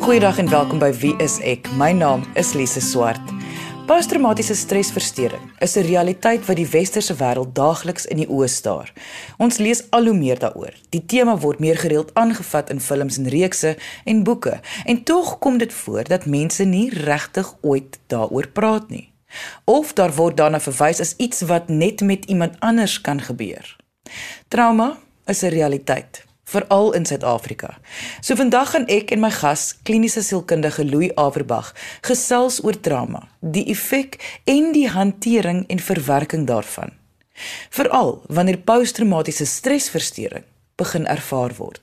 Goeiedag en welkom by Wie is ek? My naam is Lise Swart. Posttraumatiese stresversteuring is 'n realiteit wat die westerse wêreld daagliks in die oë staar. Ons lees al hoe meer daaroor. Die tema word meer gereeld aangevat in films en reekse en boeke, en tog kom dit voor dat mense nie regtig ooit daaroor praat nie. Of daar word daarna verwys as iets wat net met iemand anders kan gebeur. Trauma is 'n realiteit veral in Suid-Afrika. So vandag gaan ek en my gas, kliniese sielkundige Louis Averbag, gesels oor trauma, die effek en die hantering en verwerking daarvan. Veral wanneer posttraumatiese stresversteuring begin ervaar word.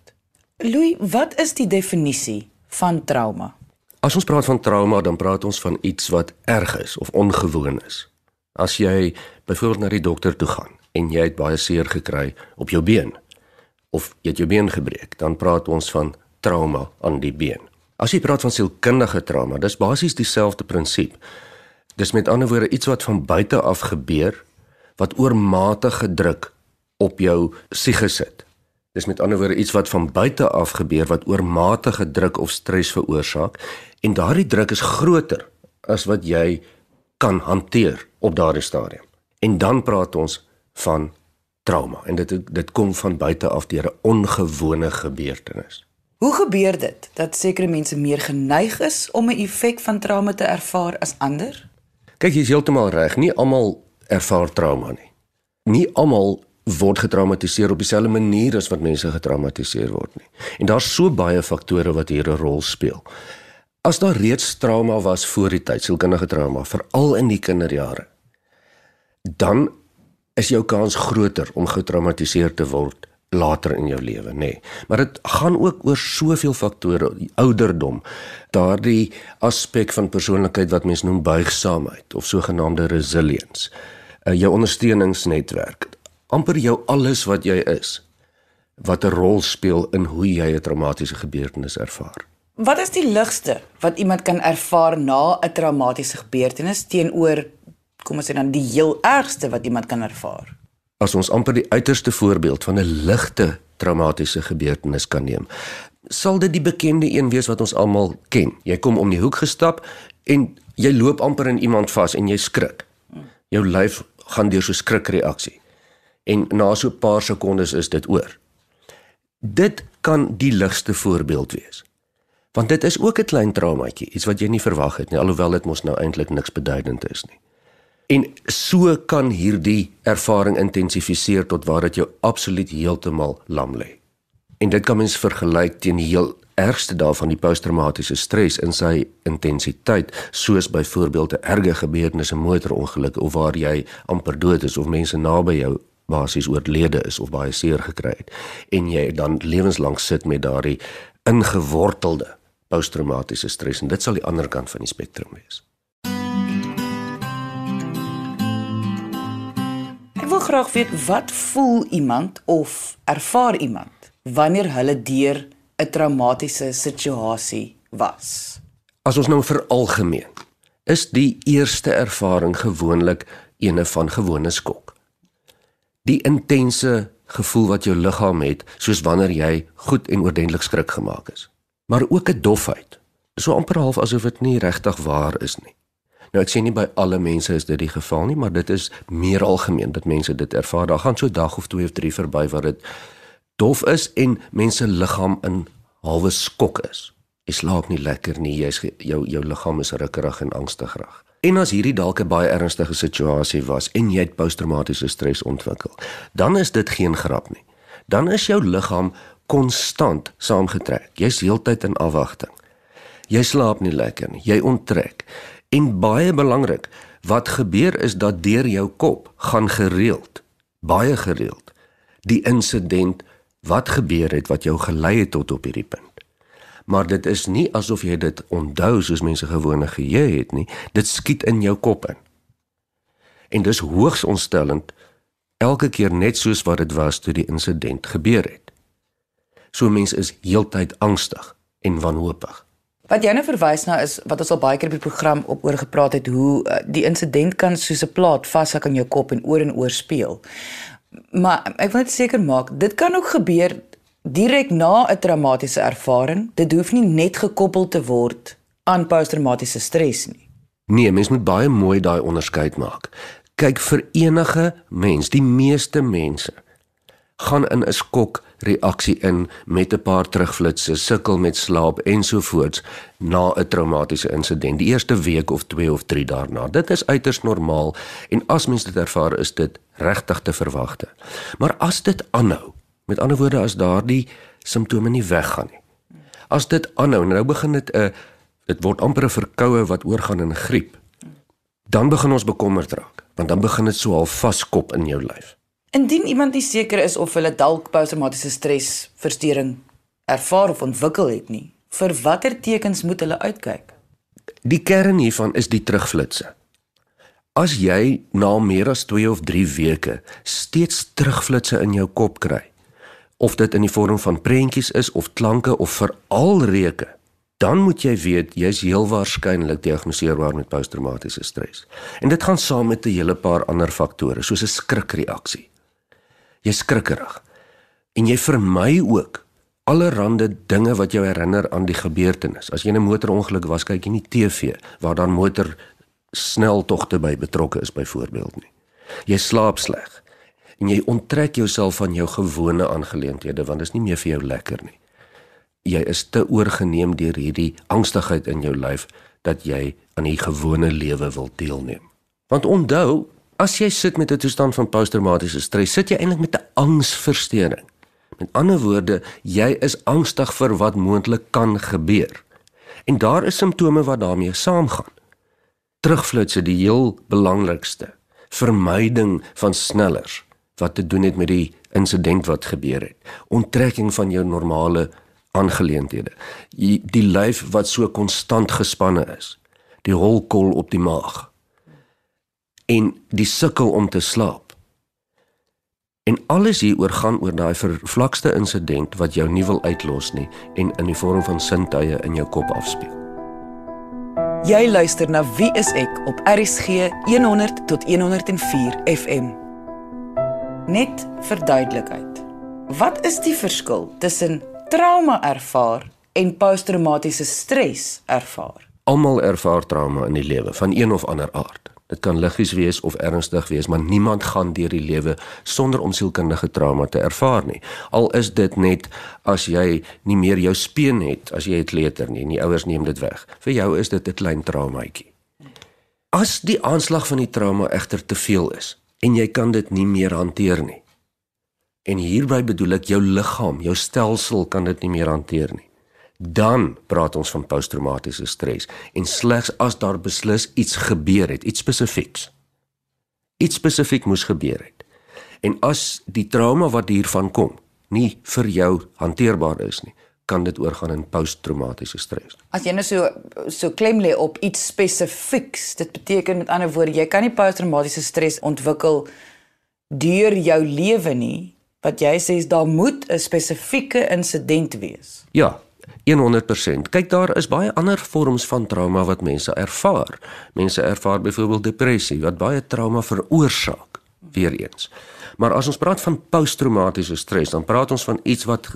Louis, wat is die definisie van trauma? As ons praat van trauma, dan praat ons van iets wat erg is of ongewoon is. As jy byvoorbeeld na die dokter toe gaan en jy het baie seer gekry op jou been, of jy het jou been gebreek, dan praat ons van trauma aan die been. As jy praat van sielkundige trauma, dis basies dieselfde prinsip. Dis met ander woorde iets wat van buite af gebeur wat oormatige druk op jou siege sit. Dis met ander woorde iets wat van buite af gebeur wat oormatige druk of stres veroorsaak en daardie druk is groter as wat jy kan hanteer op daardie stadium. En dan praat ons van trauma en dit dit kom van buite af deur 'n ongewone gebeurtenis. Hoe gebeur dit dat sekere mense meer geneig is om 'n effek van trauma te ervaar as ander? Kyk, jy is heeltemal reg, nie almal ervaar trauma nie. Nie almal word getraumatiseer op dieselfde manier as wat mense getraumatiseer word nie. En daar's so baie faktore wat hier 'n rol speel. As daar reeds trauma was voor die tyd, sielkundige trauma, veral in die kinderjare, dan is jou kans groter om getraumatiseer te word later in jou lewe, nê. Nee. Maar dit gaan ook oor soveel faktore, ouderdom, daardie aspek van persoonlikheid wat mens noem buigsaamheid of sogenaamde resilience. Uh, jou ondersteuningsnetwerk, amper jou alles wat jy is wat 'n rol speel in hoe jy 'n traumatiese gebeurtenis ervaar. Wat is die ligste wat iemand kan ervaar na 'n traumatiese gebeurtenis teenoor kom ons sê dan die heel ergste wat iemand kan ervaar. As ons amper die uiterste voorbeeld van 'n ligte traumatiese gebeurtenis kan neem, sal dit die bekende een wees wat ons almal ken. Jy kom om die hoek gestap en jy loop amper in iemand vas en jy skrik. Jou lyf gaan deur so 'n skrikreaksie. En na so 'n paar sekondes is dit oor. Dit kan die ligste voorbeeld wees. Want dit is ook 'n klein traumaatjie, iets wat jy nie verwag het nie, alhoewel dit mos nou eintlik niks beduidend is nie. En so kan hierdie ervaring intensifiseer tot waar dit jou absoluut heeltemal lam lê. En dit kan mens vergelyk teen die heel ergste daarvan die posttraumatiese stres in sy intensiteit, soos byvoorbeeld 'n erge gebeurtenis, 'n motorongeluk of waar jy amper dood is of mense naby jou basies oorlede is of baie seer gekry het en jy dan lewenslank sit met daardie ingewortelde posttraumatiese stres en dit sal die ander kant van die spektrum wees. Ek wil graag weet wat voel iemand of ervaar iemand wanneer hulle deur 'n traumatiese situasie was. As ons nou vir algemeen is die eerste ervaring gewoonlik ene van gewone skok. Die intense gevoel wat jou liggaam het soos wanneer jy goed en oordentlik skrik gemaak is. Maar ook 'n dofheid. So amper half asof dit nie regtig waar is nie. Nou ek sê nie by alle mense is dit die geval nie, maar dit is meer algemeen dat mense dit ervaar. Daar gaan so dag of twee of drie verby waar dit dof is en mense liggaam in halwe skok is. Jy slaap nie lekker nie, jy's jou jou liggaam is rukkerig en angstig reg. En as hierdie dalk 'n baie ernstige situasie was en jy het posttraumatiese stres ontwikkel, dan is dit geen grap nie. Dan is jou liggaam konstant saamgetrek. Jy's heeltyd in afwagting. Jy slaap nie lekker nie, jy onttrek. En baie belangrik, wat gebeur is dat deur jou kop gaan gereeld, baie gereeld, die insident wat gebeur het wat jou gelei het tot op hierdie punt. Maar dit is nie asof jy dit onthou soos mense gewone geheue het nie, dit skiet in jou kop in. En dis hoogs ontstellend elke keer net soos wat dit was toe die insident gebeur het. So mense is heeltyd angstig en wanhoopig. Wat jy nou verwys na is wat ons al baie keer op die program op oor gepraat het hoe uh, die insident kan soos 'n plaat vashak in jou kop en oor en oor speel. Maar ek wil net seker maak, dit kan ook gebeur direk na 'n traumatiese ervaring. Dit hoef nie net gekoppel te word aan posttraumatiese stres nie. Nee, mens moet baie mooi daai onderskeid maak. Kyk vir enige mens, die meeste mense gaan in 'n skok reaksie in met 'n paar terugflitsse, sukkel met slaap ensovoorts na 'n traumatiese insident, die eerste week of 2 of 3 daarna. Dit is uiters normaal en as mens dit ervaar, is dit regtig te verwagte. Maar as dit aanhou, met ander woorde as daardie simptome nie weggaan nie. As dit aanhou, nou begin dit 'n dit word amper 'n verkoue wat oorgaan in griep. Dan begin ons bekommerd raak, want dan begin dit so half vaskop in jou lyf. Indien iemand nie seker is of hulle dalk posttraumatiese stresversteuring ervaar of ontwikkel het nie, vir watter tekens moet hulle uitkyk? Die kern hiervan is die terugflitsse. As jy na meer as 2 of 3 weke steeds terugflitsse in jou kop kry, of dit in die vorm van prentjies is of klanke of veral reuke, dan moet jy weet jy's heel waarskynlik diagnoseerbaar met posttraumatiese stres. En dit gaan saam met 'n hele paar ander faktore, soos 'n skrikreaksie jy skrikkerig. En jy vermy ook allerlei dinge wat jou herinner aan die gebeurtenis. As jy 'n motorongeluk was, kyk jy nie TV waar dan motor sneltogte by betrokke is byvoorbeeld nie. Jy slaap sleg en jy onttrek jouself van jou gewone aangeleenthede want dit is nie meer vir jou lekker nie. Jy is te oorgeneem deur hierdie angstigheid in jou lyf dat jy aan die gewone lewe wil deelneem. Want onthou, As jy sit met 'n toestand van posttraumatiese stres, sit jy eintlik met 'n angsversteuring. Met ander woorde, jy is angstig vir wat moontlik kan gebeur. En daar is simptome wat daarmee saamgaan. Terugflitsse die heel belangrikste. Vermyding van snellers wat te doen het met die insident wat gebeur het. Onttrekking van jou normale aangeleenthede. Die, lyf wat so konstant gespanne is. Die holkol op die maag en die sukkel om te slaap. En alles hieroor gaan oor daai vervlakste insident wat jou nie wil uitlos nie en in die vorm van sintuie in jou kop afspeel. Jy luister na Wie is ek op RCG 100 tot 104 FM. Net vir duidelikheid. Wat is die verskil tussen trauma ervaar en posttraumatiese stres ervaar? Almal ervaar trauma in die lewe van een of ander aard. Dit kan liggies wees of ernstig wees, maar niemand gaan deur die lewe sonder om sielkundige trauma te ervaar nie. Al is dit net as jy nie meer jou speen het as jy 'n kleuter nie en die ouers neem dit weg. Vir jou is dit 'n klein traumaatjie. As die aanslag van die trauma egter te veel is en jy kan dit nie meer hanteer nie. En hierby bedoel ek jou liggaam, jou stelsel kan dit nie meer hanteer nie dan praat ons van posttraumatiese stres en slegs as daar beslis iets gebeur het, iets spesifieks. Iets spesifiek moes gebeur het. En as die trauma wat hiervan kom nie vir jou hanteerbaar is nie, kan dit oorgaan in posttraumatiese stres. As jy nou so so klem lê op iets spesifieks, dit beteken met ander woorde jy kan nie posttraumatiese stres ontwikkel deur jou lewe nie. Wat jy sê is daar moet 'n spesifieke insident wees. Ja, 100%. Kyk daar is baie ander vorms van trauma wat mense ervaar. Mense ervaar byvoorbeeld depressie wat baie trauma veroorsaak weer eens. Maar as ons praat van posttraumatiese stres, dan praat ons van iets wat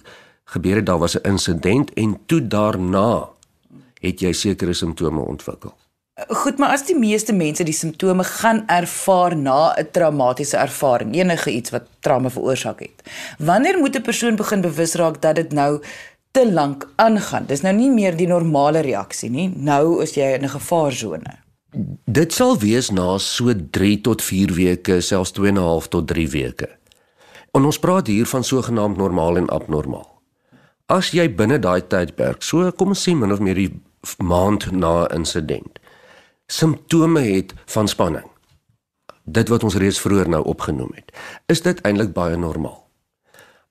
gebeur het, daar was 'n insident en toe daarna het jy sekere simptome ontwikkel. Goed, maar as die meeste mense die simptome gaan ervaar na 'n traumatiese ervaring, enige iets wat trauma veroorsaak het. Wanneer moet 'n persoon begin bewus raak dat dit nou te lank aangaan. Dis nou nie meer die normale reaksie nie. Nou is jy in 'n gevaarsone. Dit sal wees na so 3 tot 4 weke, selfs 2 en 'n half tot 3 weke. En ons praat hier van sogenaamd normaal en abnormaal. As jy binne daai tydperk, so kom ons sê min of meer 'n maand na insident, simptome het van spanning. Dit wat ons reeds vroeër nou opgenoem het, is dit eintlik baie normaal.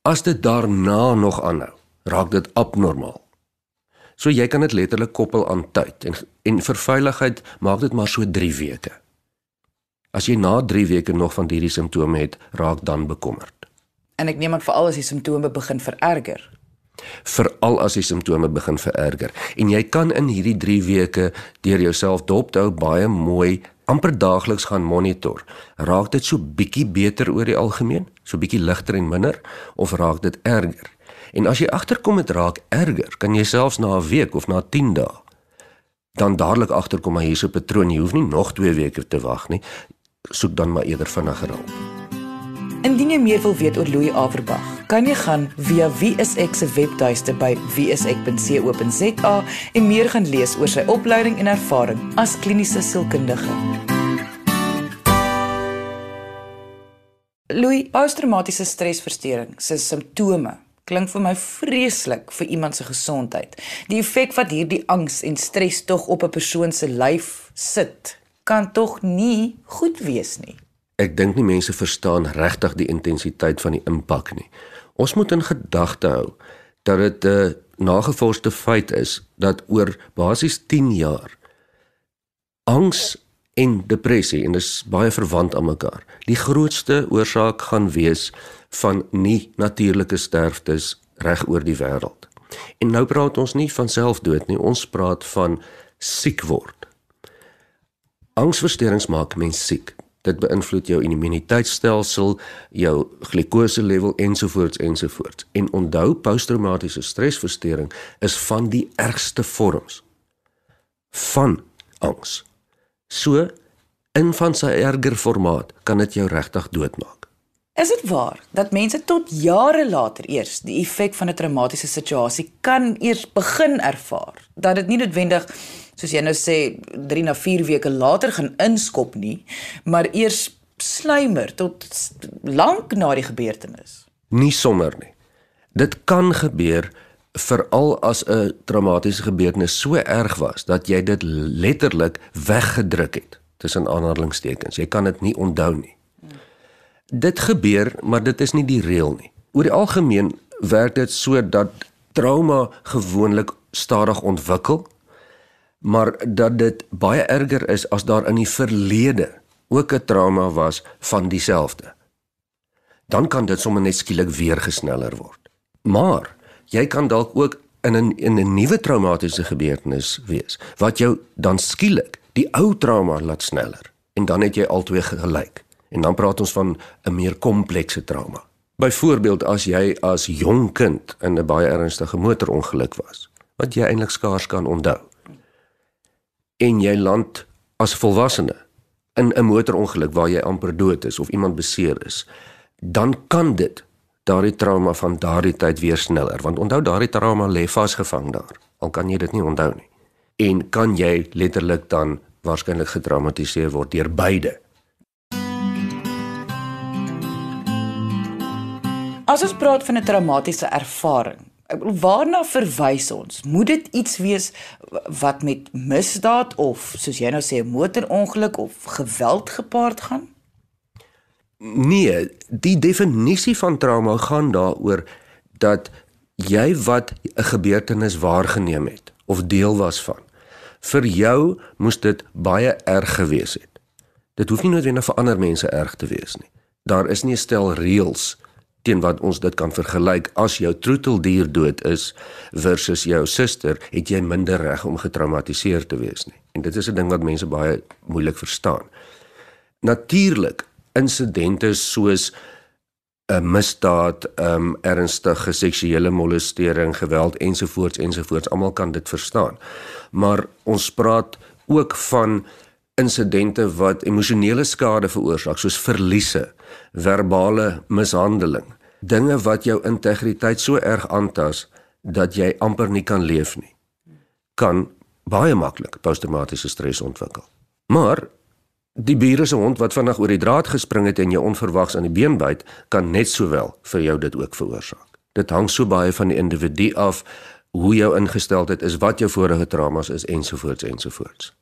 As dit daarna nog aanhou, raak dit abnormaal. So jy kan dit letterlik koppel aan tyd en en vir veiligheid maak dit maar so 3 weke. As jy na 3 weke nog van hierdie simptome het, raak dan bekommerd. En ek neem aan veral as die simptome begin vererger. Veral as die simptome begin vererger en jy kan in hierdie 3 weke deur jouself dop hou baie mooi amper daagliks gaan monitor. Raak dit so bietjie beter oor die algemeen, so bietjie ligter en minder of raak dit erger? En as jy agterkom dit raak erger, kan jy selfs na 'n week of na 10 dae dan dadelik agterkom maar hier's 'n patroon, jy hoef nie nog 2 weke te wag nie. Soek dan maar eerder vinniger hulp. Indien jy meer wil weet oor Louis Averbag, kan jy gaan via wieisek se webtuiste by wieisek.co.za en meer gaan lees oor sy opleiding en ervaring as kliniese sielkundige. Louis, posttraumatiese stresversteuring se simptome klink vir my vreeslik vir iemand se gesondheid. Die effek wat hierdie angs en stres tog op 'n persoon se lyf sit, kan tog nie goed wees nie. Ek dink nie mense verstaan regtig die intensiteit van die impak nie. Ons moet in gedagte hou dat dit 'n nagevorsde feit is dat oor basies 10 jaar angs en depressie en dis baie verwant aan mekaar. Die grootste oorsaak gaan wees van nie natuurlike sterftes reg oor die wêreld. En nou praat ons nie van selfdood nie, ons praat van siek word. Angsversteurings maak mens siek. Dit beïnvloed jou immuniteitstelsel, jou glikose level ensovoorts ensovoorts. En onthou posttraumatiese stresversteuring is van die ergste vorms van angs. So in van sy erger formaat kan dit jou regtig doodmaak. Is dit waar dat mense tot jare later eers die effek van 'n traumatiese situasie kan eers begin ervaar? Dat dit nie noodwendig soos jy nou sê 3 na 4 weke later gaan inskop nie, maar eers sluimer tot lank na die gebeurtenis. Nie sommer nie. Dit kan gebeur veral as 'n traumatiese gebeurtenis so erg was dat jy dit letterlik weggedruk het tussen aanhalingstekens. Jy kan dit nie onthou nie. Dit gebeur, maar dit is nie die reël nie. Oor die algemeen werk dit so dat trauma gewoonlik stadig ontwikkel, maar dat dit baie erger is as daar in die verlede ook 'n trauma was van dieselfde. Dan kan dit sommer net skielik weer gesneller word. Maar jy kan dalk ook in 'n in 'n nuwe traumatiese gebeurtenis wees wat jou dan skielik die ou trauma laat sneller en dan het jy albei gelyk. En dan praat ons van 'n meer komplekse trauma. Byvoorbeeld as jy as jong kind in 'n baie ernstige motorongeluk was wat jy eintlik skaars kan onthou. En jy land as volwassene in 'n motorongeluk waar jy amper dood is of iemand beseer is, dan kan dit daardie trauma van daardie tyd weer sneller want onthou daardie trauma lê vasgevang daar al kan jy dit nie onthou nie en kan jy letterlik dan waarskynlik getraumatiseer word deur beide As ons praat van 'n traumatiese ervaring, waarna verwys ons? Moet dit iets wees wat met misdaad of soos jy nou sê 'n motorongeluk of geweld gepaard gaan? Nee, die definisie van trauma gaan daaroor dat jy wat 'n gebeurtenis waargeneem het of deel was van. Vir jou moes dit baie erg gewees het. Dit hoef nie noodwendig vir ander mense erg te wees nie. Daar is nie 'n stel reëls teen wat ons dit kan vergelyk as jou troeteldier dood is versus jou suster, het jy minder reg om getraumatiseer te wees nie. En dit is 'n ding wat mense baie moeilik verstaan. Natuurlik, insidente soos 'n misdaad, um ernstige seksuele molestering, geweld ensovoorts ensovoorts, almal kan dit verstaan. Maar ons praat ook van insidente wat emosionele skade veroorsaak soos verliese, verbale mishandeling, dinge wat jou integriteit so erg aantas dat jy amper nie kan leef nie. Kan baie maklik posttraumatiese stres ontwikkel. Maar die bure se hond wat vinnig oor die draad gespring het en jou onverwags aan die been byt, kan net sowel vir jou dit ook veroorsaak. Dit hang so baie van die individu af hoe jou ingesteldheid is, wat jou vorige traumas is ensovoorts ensovoorts.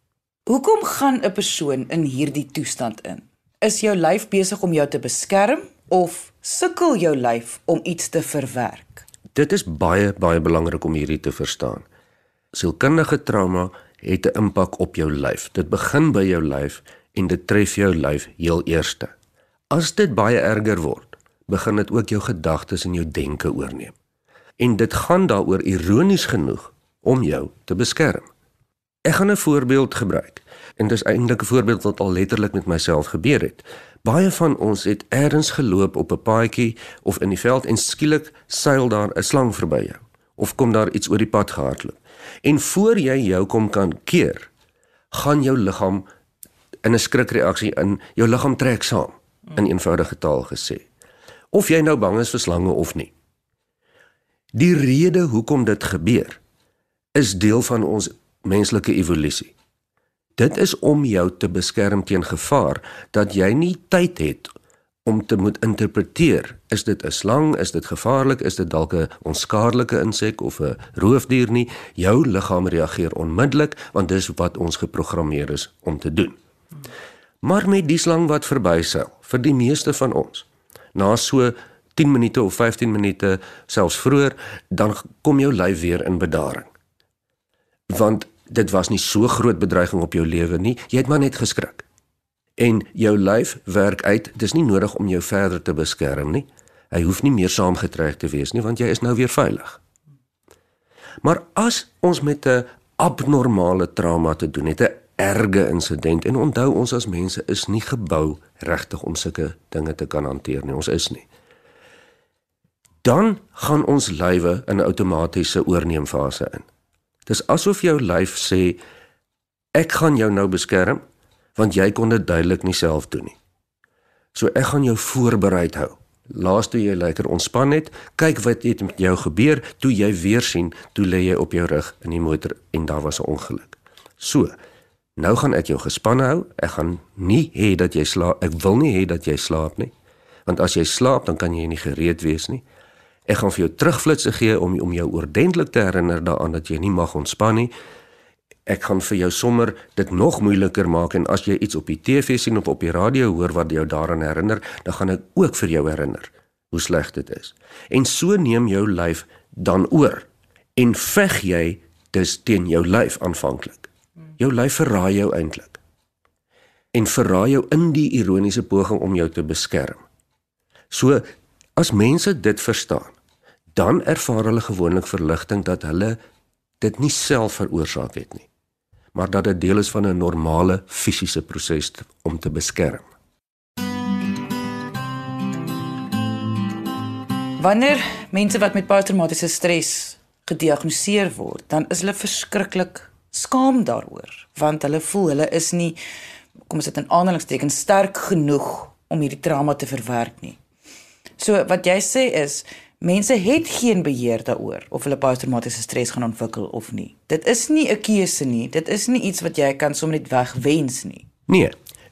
Hoekom gaan 'n persoon in hierdie toestand in? Is jou lyf besig om jou te beskerm of sukkel jou lyf om iets te verwerk? Dit is baie baie belangrik om hierdie te verstaan. Sielkundige trauma het 'n impak op jou lyf. Dit begin by jou lyf en dit tref jou lyf heel eerste. As dit baie erger word, begin dit ook jou gedagtes en jou denke oorneem. En dit gaan daaroor ironies genoeg om jou te beskerm. Ek gaan 'n voorbeeld gebruik. En dis eintlik 'n voorbeeld wat al letterlik met myself gebeur het. Baie van ons het eers geloop op 'n paadjie of in die veld en skielik seil daar 'n slang verby jou of kom daar iets oor die pad gehardloop. En voor jy jou kom kan keer, gaan jou liggaam in 'n skrikreaksie in, jou liggaam trek saam in eenvoudige taal gesê. Of jy nou bang is vir slange of nie. Die rede hoekom dit gebeur is deel van ons menslike evolusie. Dit is om jou te beskerm teen gevaar dat jy nie tyd het om te moet interpreteer is dit 'n slang is dit gevaarlik is dit dalk 'n onskaarlike insek of 'n roofdier nie. Jou liggaam reageer onmiddellik want dis wat ons geprogrammeer is om te doen. Maar met die slang wat verbyseil vir die meeste van ons na so 10 minute of 15 minute selfs vroeër dan kom jou lyf weer in bedaring. Want dit was nie so groot bedreiging op jou lewe nie. Jy het maar net geskrik. En jou lyf werk uit. Dis nie nodig om jou verder te beskerm nie. Hy hoef nie meer saamgetrek te wees nie want jy is nou weer veilig. Maar as ons met 'n abnormale trauma te doen het 'n erge insident en onthou ons as mense is nie gebou regtig om sulke dinge te kan hanteer nie ons is nie dan gaan ons lywe in 'n outomatiese oorneemfase in dis asof jou lyf sê ek gaan jou nou beskerm want jy kon dit duidelik nie self doen nie. So ek gaan jou voorberei hou. Laas toe jy lekker ontspan het, kyk wat het met jou gebeur toe jy weer sien toe lê jy op jou rug in die motor en daar was 'n ongeluk. So, nou gaan ek jou gespanne hou. Ek gaan nie hê dat jy slaap. Ek wil nie hê dat jy slaap nie. Want as jy slaap, dan kan jy nie gereed wees nie. Ek gaan vir jou terugflitsse gee om om jou oordentlik te herinner daaraan dat jy nie mag ontspan nie ek gaan vir jou sommer dit nog moeiliker maak en as jy iets op die TV sien of op die radio hoor wat jou daaraan herinner, dan gaan ek ook vir jou herinner hoe sleg dit is. En so neem jou lyf dan oor en veg jy dus teen jou lyf aanvanklik. Jou lyf verraai jou eintlik. En verraai jou in die ironiese poging om jou te beskerm. So as mense dit verstaan, dan ervaar hulle gewoonlik verligting dat hulle dit nie self veroorsaak het nie maar dat dit deel is van 'n normale fisiese proses om te beskerm. Wanneer mense wat met posttraumatiese stres gediagnoseer word, dan is hulle verskriklik skaam daaroor, want hulle voel hulle is nie kom ons dit in aanhalingstekens sterk genoeg om hierdie trauma te verwerk nie. So wat jy sê is Mense het geen beheer daaroor of hulle posttraumatiese stres gaan ontwikkel of nie. Dit is nie 'n keuse nie. Dit is nie iets wat jy kan sommer net wegwens nie. Nee,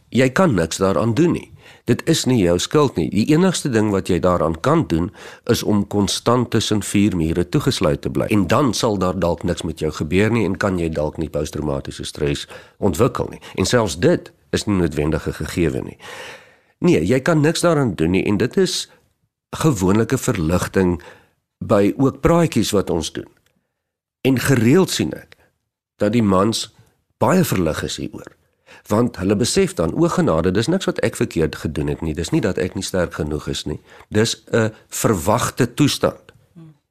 jy kan niks daaraan doen nie. Dit is nie jou skuld nie. Die enigste ding wat jy daaraan kan doen is om konstant tussen vier mure toegesluit te bly. En dan sal daar dalk niks met jou gebeur nie en kan jy dalk nie posttraumatiese stres ontwikkel nie. En selfs dit is nie noodwendige gegewe nie. Nee, jy kan niks daaraan doen nie en dit is gewonelike verligting by ook praatjies wat ons doen. En gereeld sien ek dat die mans baie verlig is hieroor. Want hulle besef dan o genade, dis niks wat ek verkeerd gedoen het nie. Dis nie dat ek nie sterk genoeg is nie. Dis 'n verwagte toestand.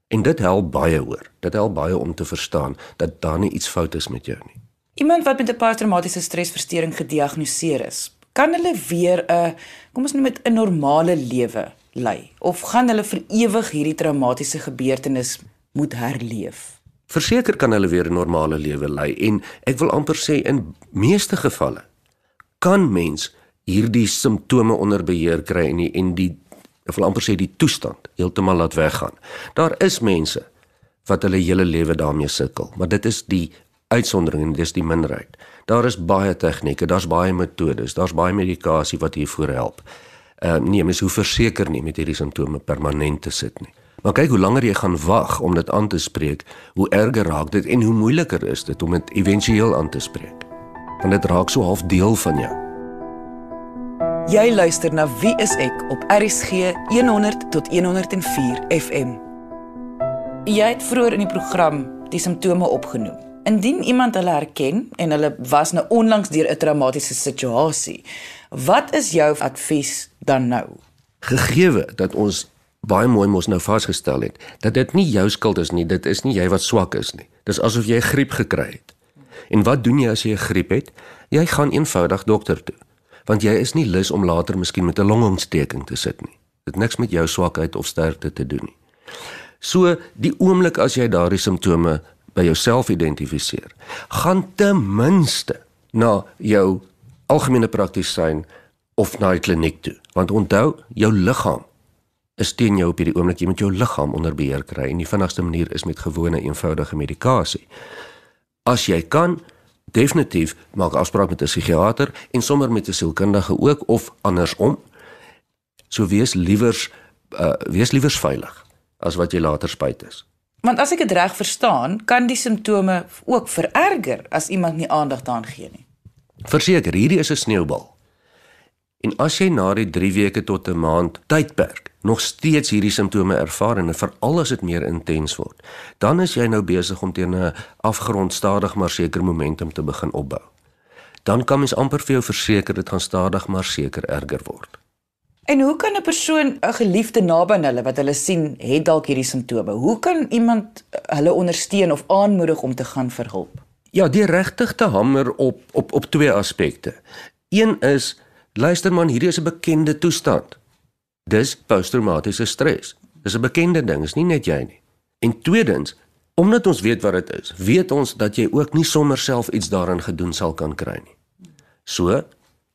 En dit help baie hoor. Dit help baie om te verstaan dat daar nie iets fout is met jou nie. Iemand wat met 'n posttraumatiese stresversteuring gediagnoseer is, kan hulle weer 'n kom ons noem dit 'n normale lewe lei of gaan hulle vir ewig hierdie traumatiese gebeurtenis moet herleef? Verseker kan hulle weer 'n normale lewe lei en ek wil amper sê in meeste gevalle kan mens hierdie simptome onder beheer kry en die, en die ek wil amper sê die toestand heeltemal laat weggaan. Daar is mense wat hulle hele lewe daarmee sukkel, maar dit is die uitsondering en dis die minderheid. Daar is baie tegnieke, daar's baie metodes, daar's baie medikasie wat hiervoor help uh, nee, mens hoef verseker nie met hierdie simptome permanent te sit nie. Maar kyk hoe langer jy gaan wag om dit aan te spreek, hoe erger raak dit en hoe moeiliker is dit om dit éventueel aan te spreek. Want dit raak so half deel van jou. Jy luister na Wie is ek op RCG 100 tot 104 FM. Jy het vroeër in die program die simptome opgenoem. Indien iemand hulle herken en hulle was nou onlangs deur 'n traumatiese situasie, wat is jou advies dan nou? Gegeewe dat ons baie mooi mos nou vasgestel het dat dit nie jou skuld is nie, dit is nie jy wat swak is nie. Dis asof jy griep gekry het. En wat doen jy as jy 'n griep het? Jy gaan eenvoudig dokter toe. want jy is nie lus om later miskien met 'n longontsteking te sit nie. Dit niks met jou swakheid of sterkte te doen nie. So die oomblik as jy daardie simptome by jouself identifiseer, gaan ten minste na jou algemene praktisyn of na die kliniek toe, want onthou, jou liggaam is teen jou op hierdie oomblik. Jy moet jou liggaam onder beheer kry en die vinnigste manier is met gewone eenvoudige medikasie. As jy kan, definitief maak afspraak met 'n psigiater en sommer met 'n sielkundige ook of andersom. So wees liewers uh, wees liewers veilig as wat jy later spyt is. Want as ek dit reg verstaan, kan die simptome ook vererger as iemand nie aandag daaraan gee nie. Verseker, hierdie is 'n sneeubal. En as jy na die 3 weke tot 'n maand tydperk nog steeds hierdie simptome ervaar en veral as dit meer intens word, dan is jy nou besig om teen 'n afgrond stadig maar seker momentum te begin opbou. Dan kan mens amper vir jou verseker dit gaan stadig maar seker erger word. En hoe kan 'n persoon 'n geliefde naby aan hulle wat hulle sien het dalk hierdie simptome? Hoe kan iemand hulle ondersteun of aanmoedig om te gaan vir hulp? Ja, die regtig te hamer op op op twee aspekte. Een is Luister man, hierdie is 'n bekende toestand. Dis posttraumatiese stres. Dis 'n bekende ding, is nie net jy nie. En tweedens, omdat ons weet wat dit is, weet ons dat jy ook nie sommer self iets daarin gedoen sal kan kry nie. So,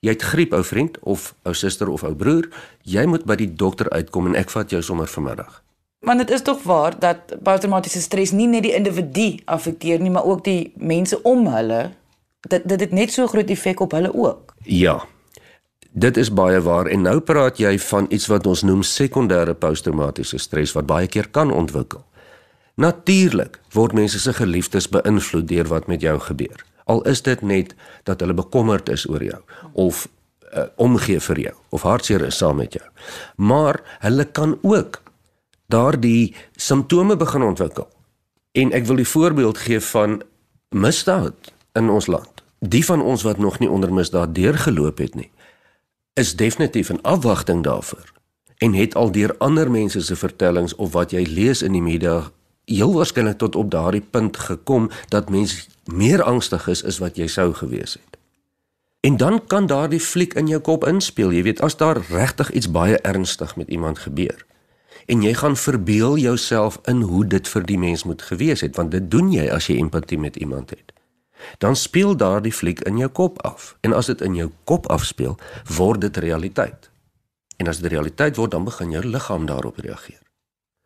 jy het griep ou vriend of ou suster of ou broer, jy moet by die dokter uitkom en ek vat jou sommer vanmiddag. Want dit is tog waar dat posttraumatiese stres nie net die individu affekteer nie, maar ook die mense om hulle. Dit dit het net so groot effek op hulle ook. Ja, Dit is baie waar en nou praat jy van iets wat ons noem sekondêre posttraumatiese stres wat baie keer kan ontwikkel. Natuurlik word mense se geliefdes beïnvloed deur wat met jou gebeur. Al is dit net dat hulle bekommerd is oor jou of uh, omgee vir jou of hartseer is saam met jou. Maar hulle kan ook daardie simptome begin ontwikkel. En ek wil die voorbeeld gee van misdaad in ons land. Die van ons wat nog nie onder misdaad deurgeloop het nie is definitief in afwagting daarvoor. En het al deur ander mense se vertellings of wat jy lees in die media heel waarskynlik tot op daardie punt gekom dat mens meer angstig is as wat jy sou gewees het. En dan kan daardie fliek in jou kop inspel, jy weet as daar regtig iets baie ernstig met iemand gebeur en jy gaan verbeel jouself in hoe dit vir die mens moet gewees het want dit doen jy as jy empatie met iemand het dan speel daardie fliek in jou kop af. En as dit in jou kop afspeel, word dit realiteit. En as dit realiteit word, dan begin jou liggaam daarop reageer.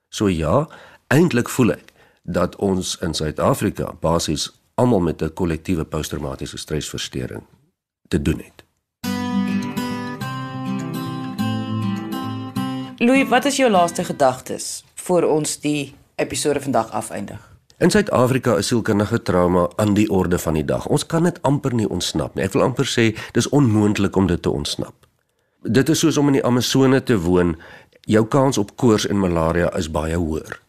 So ja, eintlik voel ek dat ons in Suid-Afrika basies almal met 'n kollektiewe posttraumatiese stresversteuring te doen het. Louis, wat is jou laaste gedagtes voor ons die episode vandag afeindig? In Suid-Afrika is sielkundige trauma aan die orde van die dag. Ons kan dit amper nie ontsnap nie. Ek wil amper sê dis onmoontlik om dit te ontsnap. Dit is soos om in die Amazone te woon. Jou kans op koors en malaria is baie hoër.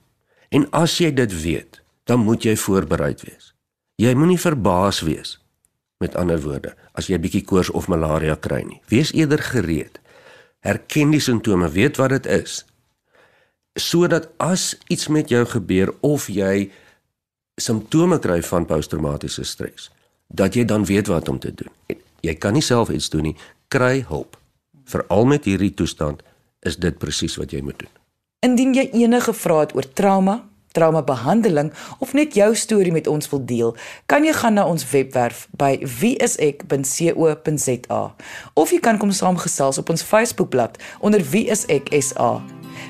En as jy dit weet, dan moet jy voorbereid wees. Jy moenie verbaas wees met ander woorde as jy 'n bietjie koors of malaria kry nie. Wees eerder gereed. Herken die simptome, weet wat dit is. Sodat as iets met jou gebeur of jy simptome kry van posttraumatiese stres, dat jy dan weet wat om te doen. Jy kan nie self iets doen nie, kry hulp. Veral met hierdie toestand is dit presies wat jy moet doen. Indien jy enige vrae het oor trauma, traumabehandeling of net jou storie met ons wil deel, kan jy gaan na ons webwerf by wieisek.co.za of jy kan kom saamgesels op ons Facebookblad onder wieiseksa.